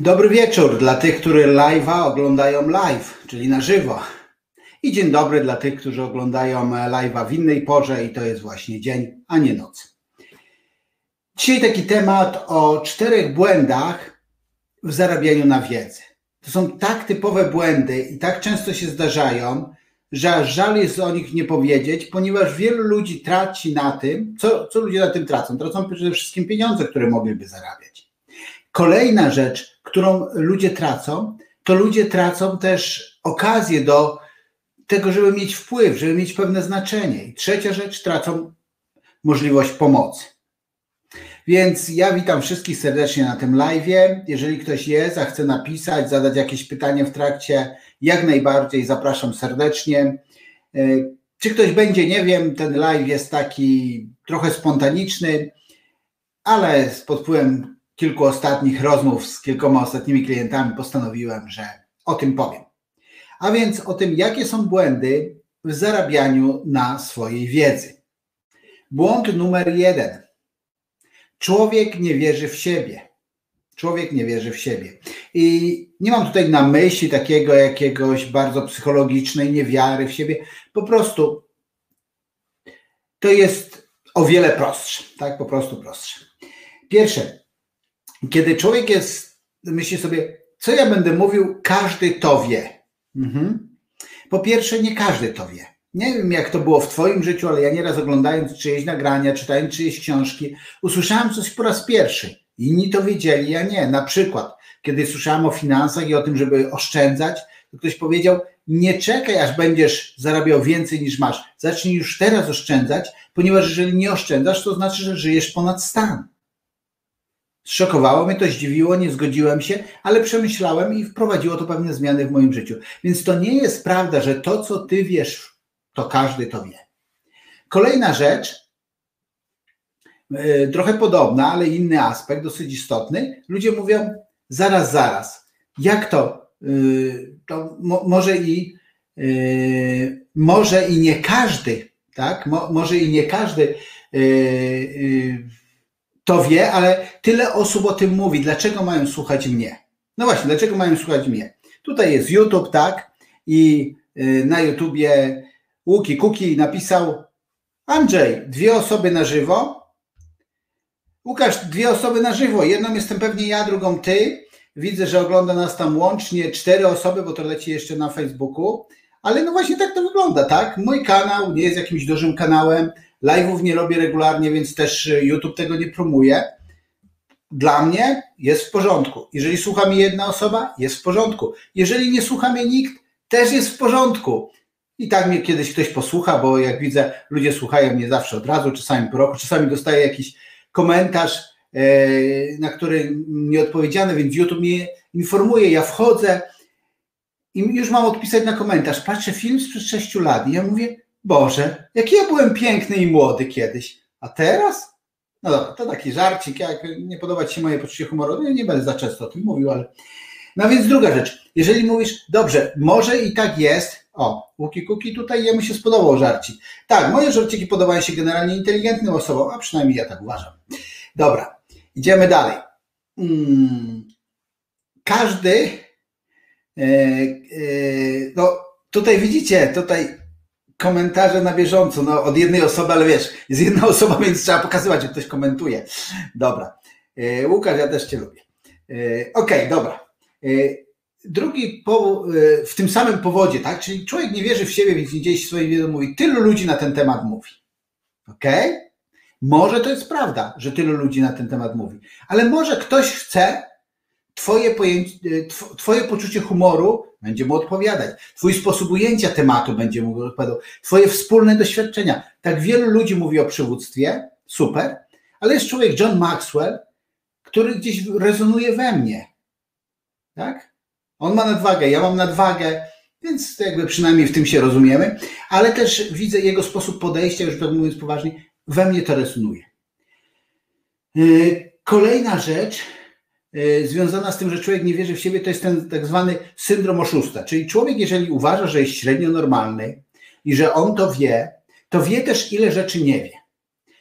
Dobry wieczór dla tych, którzy live'a oglądają live, czyli na żywo. I dzień dobry dla tych, którzy oglądają live'a w innej porze i to jest właśnie dzień, a nie noc. Dzisiaj taki temat o czterech błędach w zarabianiu na wiedzę. To są tak typowe błędy i tak często się zdarzają, że żal jest o nich nie powiedzieć, ponieważ wielu ludzi traci na tym, co, co ludzie na tym tracą? Tracą przede wszystkim pieniądze, które mogliby zarabiać. Kolejna rzecz, którą ludzie tracą, to ludzie tracą też okazję do tego, żeby mieć wpływ, żeby mieć pewne znaczenie. I trzecia rzecz, tracą możliwość pomocy. Więc ja witam wszystkich serdecznie na tym live. Jeżeli ktoś jest, a chce napisać, zadać jakieś pytanie w trakcie, jak najbardziej zapraszam serdecznie. E, czy ktoś będzie, nie wiem, ten live jest taki trochę spontaniczny, ale pod wpływem kilku ostatnich rozmów z kilkoma ostatnimi klientami postanowiłem, że o tym powiem. A więc o tym, jakie są błędy w zarabianiu na swojej wiedzy. Błąd numer jeden. Człowiek nie wierzy w siebie. Człowiek nie wierzy w siebie. I nie mam tutaj na myśli takiego jakiegoś bardzo psychologicznej niewiary w siebie. Po prostu to jest o wiele prostsze, tak? Po prostu prostsze. Pierwsze, kiedy człowiek jest, myśli sobie, co ja będę mówił, każdy to wie. Mhm. Po pierwsze, nie każdy to wie. Nie wiem, jak to było w Twoim życiu, ale ja nieraz oglądając czyjeś nagrania, czytając czyjeś książki, usłyszałem coś po raz pierwszy. Inni to wiedzieli, ja nie. Na przykład, kiedy słyszałem o finansach i o tym, żeby oszczędzać, to ktoś powiedział: Nie czekaj, aż będziesz zarabiał więcej niż masz. Zacznij już teraz oszczędzać, ponieważ jeżeli nie oszczędzasz, to znaczy, że żyjesz ponad stan. Zszokowało mnie to, zdziwiło, nie zgodziłem się, ale przemyślałem i wprowadziło to pewne zmiany w moim życiu. Więc to nie jest prawda, że to, co ty wiesz, to każdy to wie. Kolejna rzecz, yy, trochę podobna, ale inny aspekt, dosyć istotny. Ludzie mówią, zaraz, zaraz, jak to? Yy, to mo, może i yy, może i nie każdy, tak? Mo, może i nie każdy to wie, ale tyle osób o tym mówi. Dlaczego mają słuchać mnie? No właśnie, dlaczego mają słuchać mnie? Tutaj jest YouTube, tak? I y, na YouTubie Łuki Kuki napisał Andrzej, dwie osoby na żywo. Łukasz, dwie osoby na żywo. Jedną jestem pewnie ja, drugą ty. Widzę, że ogląda nas tam łącznie cztery osoby, bo to leci jeszcze na Facebooku. Ale no właśnie tak to wygląda, tak? Mój kanał nie jest jakimś dużym kanałem. Live'ów nie robię regularnie, więc też y, YouTube tego nie promuje. Dla mnie jest w porządku. Jeżeli słucha mnie jedna osoba, jest w porządku. Jeżeli nie słucha mnie nikt, też jest w porządku. I tak mnie kiedyś ktoś posłucha, bo jak widzę, ludzie słuchają mnie zawsze od razu, czasami po roku, czasami dostaję jakiś komentarz, e, na który nie odpowiedziano, więc YouTube mnie informuje. Ja wchodzę i już mam odpisać na komentarz. Patrzę film sprzed 6 lat i ja mówię, Boże, jaki ja byłem piękny i młody kiedyś, a teraz? No dobra, to taki żarcik, jak nie podoba Ci się moje poczucie humoru, ja nie będę za często o tym mówił, ale... No więc druga rzecz, jeżeli mówisz, dobrze, może i tak jest, o, Łuki Kuki tutaj jemu się spodobał żarcik. Tak, moje żarciki podobają się generalnie inteligentnym osobom, a przynajmniej ja tak uważam. Dobra, idziemy dalej. Hmm, każdy, e, e, no tutaj widzicie, tutaj komentarze na bieżąco, no od jednej osoby, ale wiesz, jest jedna osoba, więc trzeba pokazywać, że ktoś komentuje. Dobra. E, Łukasz, ja też Cię lubię. E, okej, okay, dobra. E, drugi po, w tym samym powodzie, tak? Czyli człowiek nie wierzy w siebie, więc gdzieś w swojej wiedzy mówi, tylu ludzi na ten temat mówi. Okej? Okay? Może to jest prawda, że tylu ludzi na ten temat mówi, ale może ktoś chce Twoje, pojęcie, twoje poczucie humoru będzie mu odpowiadać. Twój sposób ujęcia tematu będzie mu odpowiadał. Twoje wspólne doświadczenia. Tak wielu ludzi mówi o przywództwie, super, ale jest człowiek John Maxwell, który gdzieś rezonuje we mnie. Tak? On ma nadwagę, ja mam nadwagę, więc jakby przynajmniej w tym się rozumiemy, ale też widzę jego sposób podejścia, już tak mówiąc poważnie, we mnie to rezonuje. Yy, kolejna rzecz, E, związana z tym, że człowiek nie wierzy w siebie, to jest ten tak zwany syndrom oszusta. Czyli człowiek, jeżeli uważa, że jest średnio normalny i że on to wie, to wie też, ile rzeczy nie wie.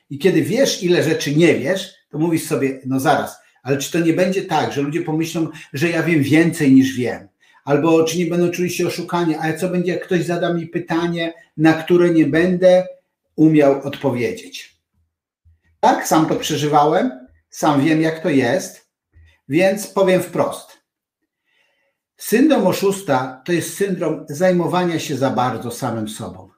I kiedy wiesz, ile rzeczy nie wiesz, to mówisz sobie, no zaraz, Ale czy to nie będzie tak, że ludzie pomyślą, że ja wiem więcej niż wiem? Albo czy nie będą czuli się oszukani? Ale co będzie, jak ktoś zada mi pytanie, na które nie będę umiał odpowiedzieć? Tak, sam to przeżywałem, sam wiem, jak to jest, więc powiem wprost. Syndrom oszusta to jest syndrom zajmowania się za bardzo samym sobą.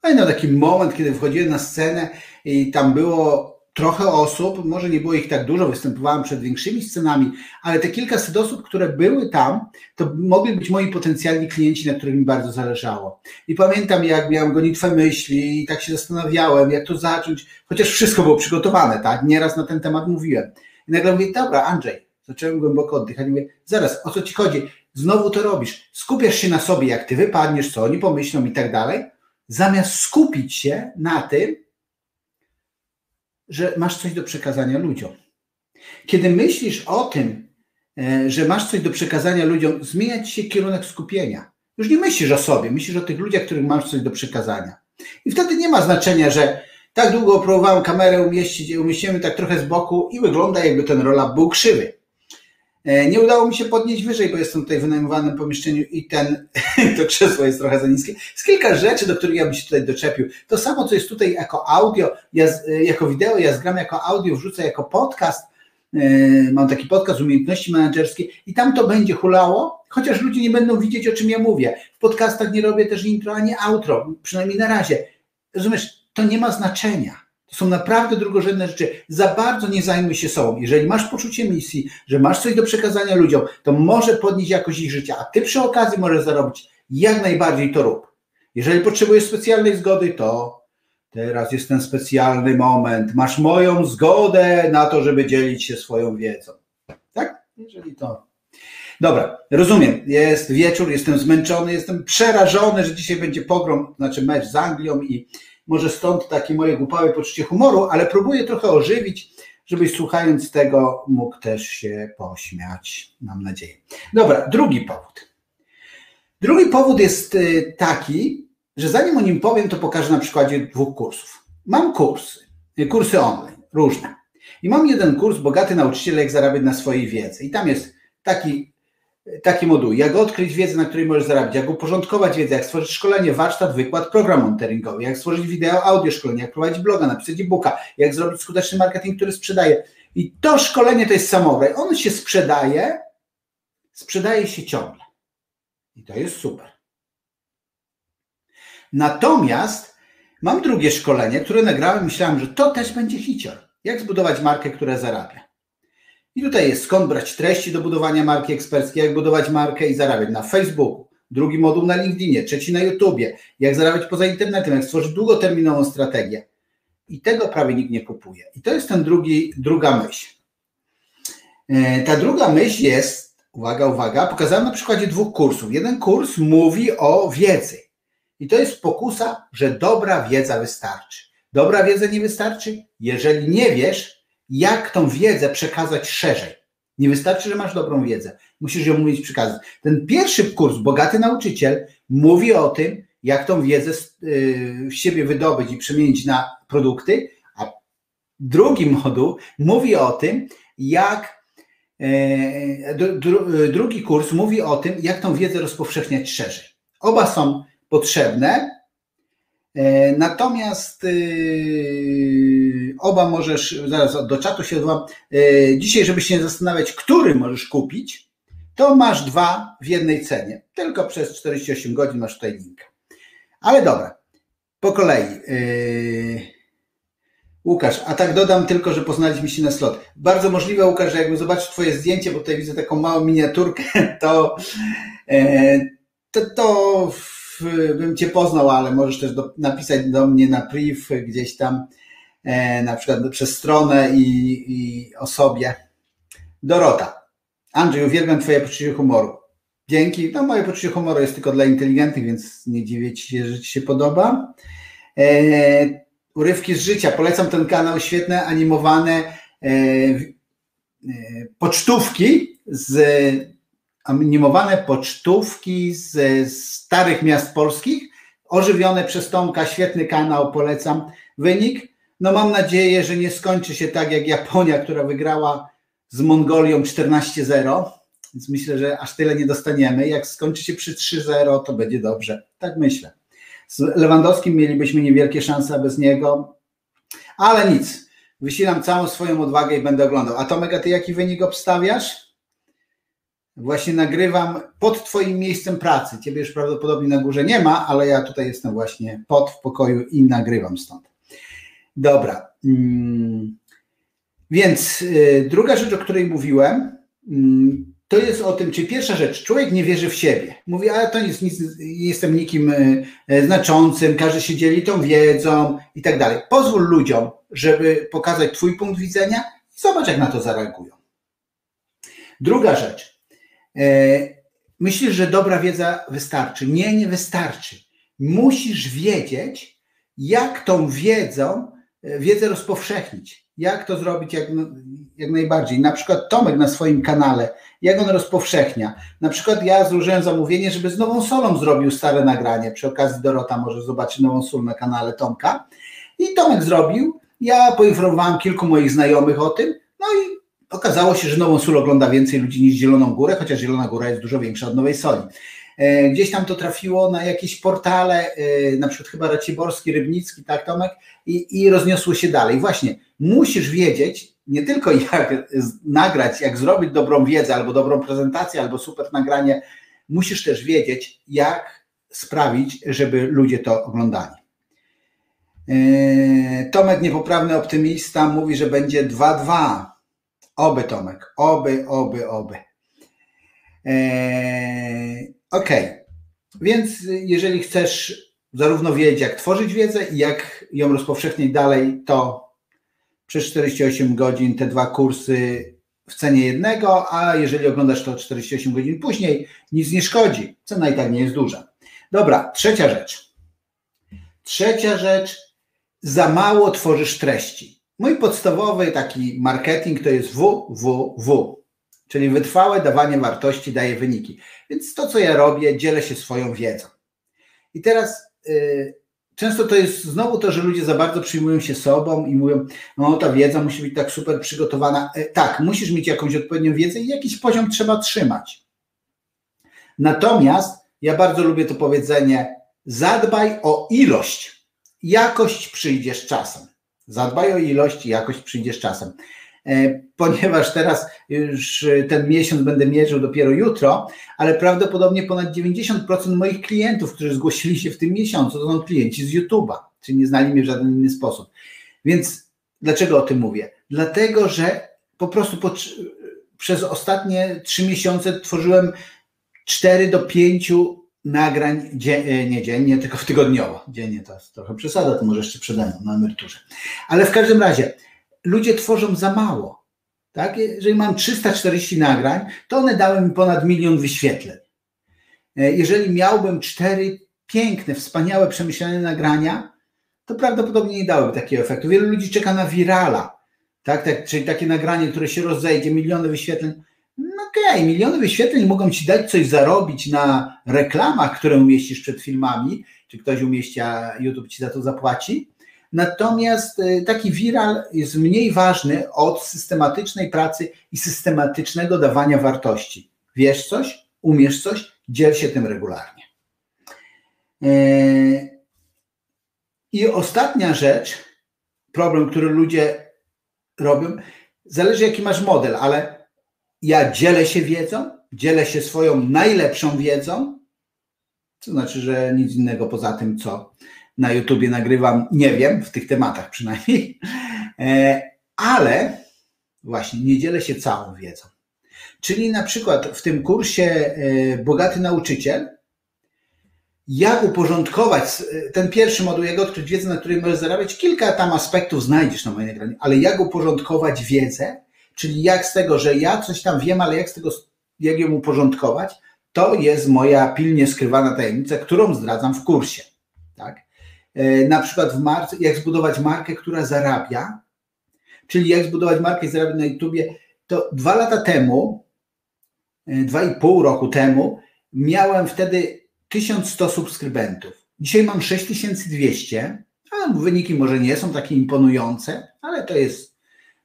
Pamiętam taki moment, kiedy wchodziłem na scenę i tam było trochę osób, może nie było ich tak dużo, występowałem przed większymi scenami, ale te kilkaset osób, które były tam, to mogli być moi potencjalni klienci, na których mi bardzo zależało. I pamiętam, jak miałem gonitwę myśli i tak się zastanawiałem, jak to zacząć, chociaż wszystko było przygotowane, tak? Nieraz na ten temat mówiłem. I nagle mówię, dobra, Andrzej, zacząłem głęboko oddychać, mówię, zaraz, o co ci chodzi? Znowu to robisz. Skupiasz się na sobie, jak ty wypadniesz, co oni pomyślą i tak dalej, zamiast skupić się na tym, że masz coś do przekazania ludziom. Kiedy myślisz o tym, e, że masz coś do przekazania ludziom, zmienia ci się kierunek skupienia. Już nie myślisz o sobie, myślisz o tych ludziach, których masz coś do przekazania. I wtedy nie ma znaczenia, że tak długo próbowałem kamerę umieścić, umieścimy tak trochę z boku i wygląda jakby ten rola był krzywy. E, nie udało mi się podnieść wyżej, bo jestem tutaj w wynajmowanym pomieszczeniu i ten, to krzesło jest trochę za niskie. Jest kilka rzeczy, do których ja bym się tutaj doczepił. To samo, co jest tutaj jako audio, ja, e, jako wideo, ja zgram jako audio, wrzucę jako podcast. E, mam taki podcast umiejętności menedżerskie i tam to będzie hulało, chociaż ludzie nie będą widzieć, o czym ja mówię. W podcastach nie robię też intro ani outro, przynajmniej na razie. Rozumiesz, to nie ma znaczenia to są naprawdę drugorzędne rzeczy. Za bardzo nie zajmuj się sobą. Jeżeli masz poczucie misji, że masz coś do przekazania ludziom, to może podnieść jakość ich życia, a ty przy okazji możesz zarobić. Jak najbardziej to rób. Jeżeli potrzebujesz specjalnej zgody, to teraz jest ten specjalny moment. Masz moją zgodę na to, żeby dzielić się swoją wiedzą. Tak? Jeżeli to. Dobra, rozumiem. Jest wieczór, jestem zmęczony, jestem przerażony, że dzisiaj będzie pogrom, znaczy mecz z Anglią i może stąd takie moje głupałe poczucie humoru, ale próbuję trochę ożywić, żebyś słuchając tego mógł też się pośmiać, mam nadzieję. Dobra, drugi powód. Drugi powód jest y, taki, że zanim o nim powiem, to pokażę na przykładzie dwóch kursów. Mam kursy, y, kursy online, różne. I mam jeden kurs, Bogaty Nauczyciel, jak zarabiać na swojej wiedzy. I tam jest taki taki moduł, jak odkryć wiedzę, na której możesz zarabiać, jak uporządkować wiedzę, jak stworzyć szkolenie, warsztat, wykład, program monitoringowy, jak stworzyć wideo, audio szkolenie, jak prowadzić bloga, napisać e-booka, jak zrobić skuteczny marketing, który sprzedaje. I to szkolenie to jest samograj. On się sprzedaje, sprzedaje się ciągle. I to jest super. Natomiast mam drugie szkolenie, które nagrałem, myślałem, że to też będzie hicior. Jak zbudować markę, która zarabia. I tutaj jest skąd brać treści do budowania marki eksperckiej, jak budować markę i zarabiać na Facebooku, drugi moduł na LinkedInie, trzeci na YouTubie, jak zarabiać poza internetem, jak stworzyć długoterminową strategię. I tego prawie nikt nie kupuje. I to jest ten drugi, druga myśl. E, ta druga myśl jest, uwaga, uwaga, pokazałem na przykładzie dwóch kursów. Jeden kurs mówi o wiedzy. I to jest pokusa, że dobra wiedza wystarczy. Dobra wiedza nie wystarczy? Jeżeli nie wiesz, jak tą wiedzę przekazać szerzej. Nie wystarczy, że masz dobrą wiedzę. Musisz ją mówić, przekazać. Ten pierwszy kurs, Bogaty Nauczyciel, mówi o tym, jak tą wiedzę y, w siebie wydobyć i przemienić na produkty, a drugi moduł mówi o tym, jak e, drugi kurs mówi o tym, jak tą wiedzę rozpowszechniać szerzej. Oba są potrzebne, natomiast y, oba możesz, zaraz do czatu się odwołam, e, dzisiaj, żeby się zastanawiać, który możesz kupić, to masz dwa w jednej cenie. Tylko przez 48 godzin masz tutaj link. Ale dobra, po kolei. E, Łukasz, a tak dodam tylko, że poznaliśmy się na slot. Bardzo możliwe, Łukasz, że jakbym zobaczył Twoje zdjęcie, bo tutaj widzę taką małą miniaturkę, to, to, to bym Cię poznał, ale możesz też do, napisać do mnie na priv gdzieś tam, e, na przykład przez stronę i, i osobie. Dorota. Andrzej, uwielbiam Twoje poczucie humoru. Dzięki. No, moje poczucie humoru jest tylko dla inteligentnych, więc nie dziwię Ci się, że Ci się podoba. E, urywki z życia. Polecam ten kanał. Świetne, animowane e, e, pocztówki z animowane pocztówki z starych miast polskich, ożywione przez Tomka, świetny kanał, polecam. Wynik? No mam nadzieję, że nie skończy się tak jak Japonia, która wygrała z Mongolią 14-0, więc myślę, że aż tyle nie dostaniemy. Jak skończy się przy 3-0, to będzie dobrze. Tak myślę. Z Lewandowskim mielibyśmy niewielkie szanse, bez niego, ale nic. Wysilam całą swoją odwagę i będę oglądał. A Tomek, a ty jaki wynik obstawiasz? Właśnie nagrywam pod Twoim miejscem pracy. Ciebie już prawdopodobnie na górze nie ma, ale ja tutaj jestem właśnie pod w pokoju i nagrywam stąd. Dobra. Mm. Więc y, druga rzecz, o której mówiłem, mm, to jest o tym, czy pierwsza rzecz, człowiek nie wierzy w siebie. Mówi, ale to nic, nic jestem nikim y, znaczącym, każdy się dzieli tą wiedzą i tak dalej. Pozwól ludziom, żeby pokazać Twój punkt widzenia i zobacz, jak na to zareagują. Druga rzecz. Myślisz, że dobra wiedza wystarczy? Nie, nie wystarczy. Musisz wiedzieć, jak tą wiedzą, wiedzę rozpowszechnić jak to zrobić jak, jak najbardziej. Na przykład Tomek na swoim kanale, jak on rozpowszechnia. Na przykład ja złożyłem zamówienie, żeby z nową solą zrobił stare nagranie. Przy okazji Dorota może zobaczyć nową sól na kanale Tomka. I Tomek zrobił. Ja poinformowałem kilku moich znajomych o tym. No i okazało się, że nową sól ogląda więcej ludzi niż Zieloną Górę, chociaż Zielona Góra jest dużo większa od Nowej Soli. E, gdzieś tam to trafiło na jakieś portale, e, na przykład chyba Raciborski, Rybnicki, tak Tomek, i, i rozniosło się dalej. Właśnie, musisz wiedzieć nie tylko jak nagrać, jak zrobić dobrą wiedzę, albo dobrą prezentację, albo super nagranie, musisz też wiedzieć, jak sprawić, żeby ludzie to oglądali. E, Tomek, niepoprawny optymista, mówi, że będzie 2-2. Oby, Tomek, oby, oby, oby. Ok, więc jeżeli chcesz zarówno wiedzieć, jak tworzyć wiedzę i jak ją rozpowszechnić dalej, to przez 48 godzin te dwa kursy w cenie jednego, a jeżeli oglądasz to 48 godzin później, nic nie szkodzi. Cena i tak nie jest duża. Dobra, trzecia rzecz. Trzecia rzecz, za mało tworzysz treści. Mój podstawowy taki marketing to jest WWW, czyli wytrwałe dawanie wartości daje wyniki. Więc to, co ja robię, dzielę się swoją wiedzą. I teraz yy, często to jest znowu to, że ludzie za bardzo przyjmują się sobą i mówią, no ta wiedza musi być tak super przygotowana. Yy, tak, musisz mieć jakąś odpowiednią wiedzę i jakiś poziom trzeba trzymać. Natomiast ja bardzo lubię to powiedzenie, zadbaj o ilość, jakość przyjdziesz czasem. Zadbaj o ilość, jakość przyjdziesz czasem. E, ponieważ teraz już ten miesiąc będę mierzył dopiero jutro, ale prawdopodobnie ponad 90% moich klientów, którzy zgłosili się w tym miesiącu, to są klienci z YouTube'a, czyli nie znali mnie w żaden inny sposób. Więc dlaczego o tym mówię? Dlatego, że po prostu po, przez ostatnie trzy miesiące tworzyłem 4 do 5 nagrań dzie, nie dziennie, tylko tygodniowo. Dziennie to jest trochę przesada, to może jeszcze przede mną na emeryturze. Ale w każdym razie ludzie tworzą za mało. Tak? Jeżeli mam 340 nagrań, to one dały mi ponad milion wyświetleń. E, jeżeli miałbym cztery piękne, wspaniałe, przemyślane nagrania, to prawdopodobnie nie dałyby takiego efektu. Wielu ludzi czeka na wirala, tak? tak czyli takie nagranie, które się rozejdzie, miliony wyświetleń. No okej, okay, miliony wyświetleń mogą ci dać coś zarobić na reklamach, które umieścisz przed filmami, czy ktoś umieści, a YouTube ci za to zapłaci, Natomiast y, taki viral jest mniej ważny od systematycznej pracy i systematycznego dawania wartości. Wiesz coś, umiesz coś, dziel się tym regularnie. Y, I ostatnia rzecz, problem, który ludzie robią, zależy jaki masz model, ale ja dzielę się wiedzą, dzielę się swoją najlepszą wiedzą, to znaczy, że nic innego poza tym, co na YouTubie nagrywam, nie wiem, w tych tematach przynajmniej, e, ale właśnie nie dzielę się całą wiedzą. Czyli na przykład w tym kursie e, Bogaty Nauczyciel, jak uporządkować e, ten pierwszy moduł, jak odkryć wiedzę, na której możesz zarabiać, kilka tam aspektów znajdziesz na mojej nagraniu, ale jak uporządkować wiedzę, czyli jak z tego, że ja coś tam wiem, ale jak z tego, jak ją uporządkować, to jest moja pilnie skrywana tajemnica, którą zdradzam w kursie. Tak? E, na przykład w marce, jak zbudować markę, która zarabia, czyli jak zbudować markę i zarabiać na YouTubie, to dwa lata temu, e, dwa i pół roku temu, miałem wtedy 1100 subskrybentów. Dzisiaj mam 6200, a wyniki może nie są takie imponujące, ale to jest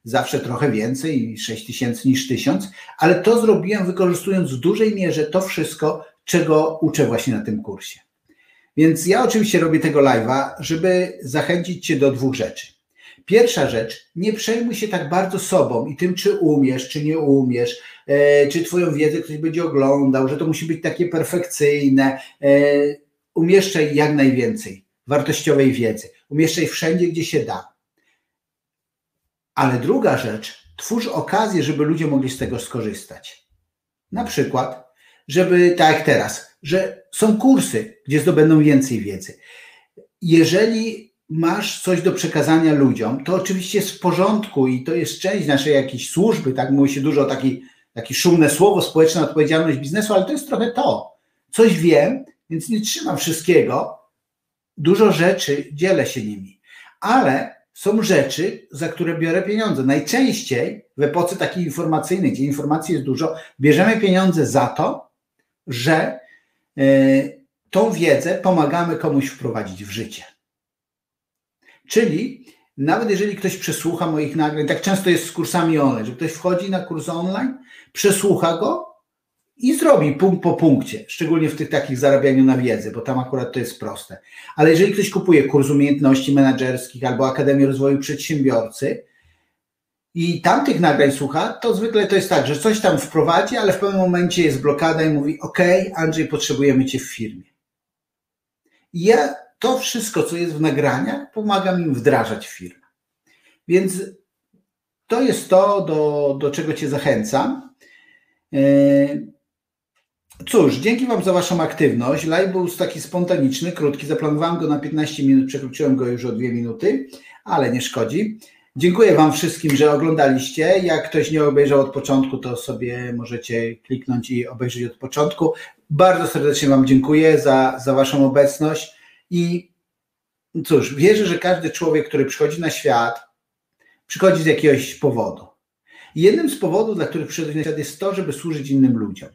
zawsze trochę więcej, 6 tysięcy niż 1000, ale to zrobiłem wykorzystując w dużej mierze to wszystko, czego uczę właśnie na tym kursie. Więc ja oczywiście robię tego live'a, żeby zachęcić Cię do dwóch rzeczy. Pierwsza rzecz, nie przejmuj się tak bardzo sobą i tym, czy umiesz, czy nie umiesz, e, czy Twoją wiedzę ktoś będzie oglądał, że to musi być takie perfekcyjne. E, umieszczaj jak najwięcej wartościowej wiedzy. Umieszczaj wszędzie, gdzie się da. Ale druga rzecz, twórz okazję, żeby ludzie mogli z tego skorzystać. Na przykład, żeby, tak jak teraz, że są kursy, gdzie zdobędą więcej wiedzy. Jeżeli masz coś do przekazania ludziom, to oczywiście jest w porządku i to jest część naszej jakiejś służby, tak mówi się dużo o taki, takie szumne słowo, społeczna odpowiedzialność biznesu, ale to jest trochę to. Coś wiem, więc nie trzymam wszystkiego, dużo rzeczy, dzielę się nimi, ale są rzeczy, za które biorę pieniądze. Najczęściej w epoce takiej informacyjnej, gdzie informacji jest dużo, bierzemy pieniądze za to, że y, tą wiedzę pomagamy komuś wprowadzić w życie. Czyli nawet jeżeli ktoś przesłucha moich nagrań, tak często jest z kursami online, że ktoś wchodzi na kurs online, przesłucha go i zrobi punkt po punkcie, szczególnie w tych takich zarabianiu na wiedzę, bo tam akurat to jest proste. Ale jeżeli ktoś kupuje kurs umiejętności menedżerskich albo Akademię Rozwoju Przedsiębiorcy i tamtych nagrań słucha, to zwykle to jest tak, że coś tam wprowadzi, ale w pewnym momencie jest blokada i mówi: OK, Andrzej, potrzebujemy Cię w firmie. I ja to wszystko, co jest w nagraniach, pomagam im wdrażać w firmę. Więc to jest to, do, do czego Cię zachęcam. Yy, Cóż, dzięki Wam za Waszą aktywność. Live był taki spontaniczny, krótki. Zaplanowałem go na 15 minut, przekroczyłem go już o 2 minuty, ale nie szkodzi. Dziękuję Wam wszystkim, że oglądaliście. Jak ktoś nie obejrzał od początku, to sobie możecie kliknąć i obejrzeć od początku. Bardzo serdecznie Wam dziękuję za, za Waszą obecność i cóż, wierzę, że każdy człowiek, który przychodzi na świat, przychodzi z jakiegoś powodu. Jednym z powodów, dla których przychodzi na świat, jest to, żeby służyć innym ludziom.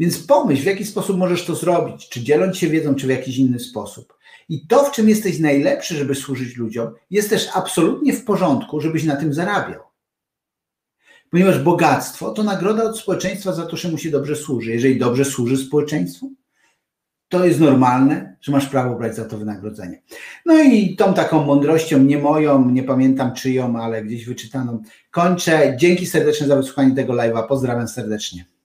Więc pomyśl, w jaki sposób możesz to zrobić, czy dzieląc się wiedzą, czy w jakiś inny sposób. I to, w czym jesteś najlepszy, żeby służyć ludziom, jest też absolutnie w porządku, żebyś na tym zarabiał. Ponieważ bogactwo to nagroda od społeczeństwa za to, że mu się dobrze służy. Jeżeli dobrze służy społeczeństwu, to jest normalne, że masz prawo brać za to wynagrodzenie. No i tą taką mądrością, nie moją, nie pamiętam czyją, ale gdzieś wyczytaną, kończę. Dzięki serdecznie za wysłuchanie tego live'a. Pozdrawiam serdecznie.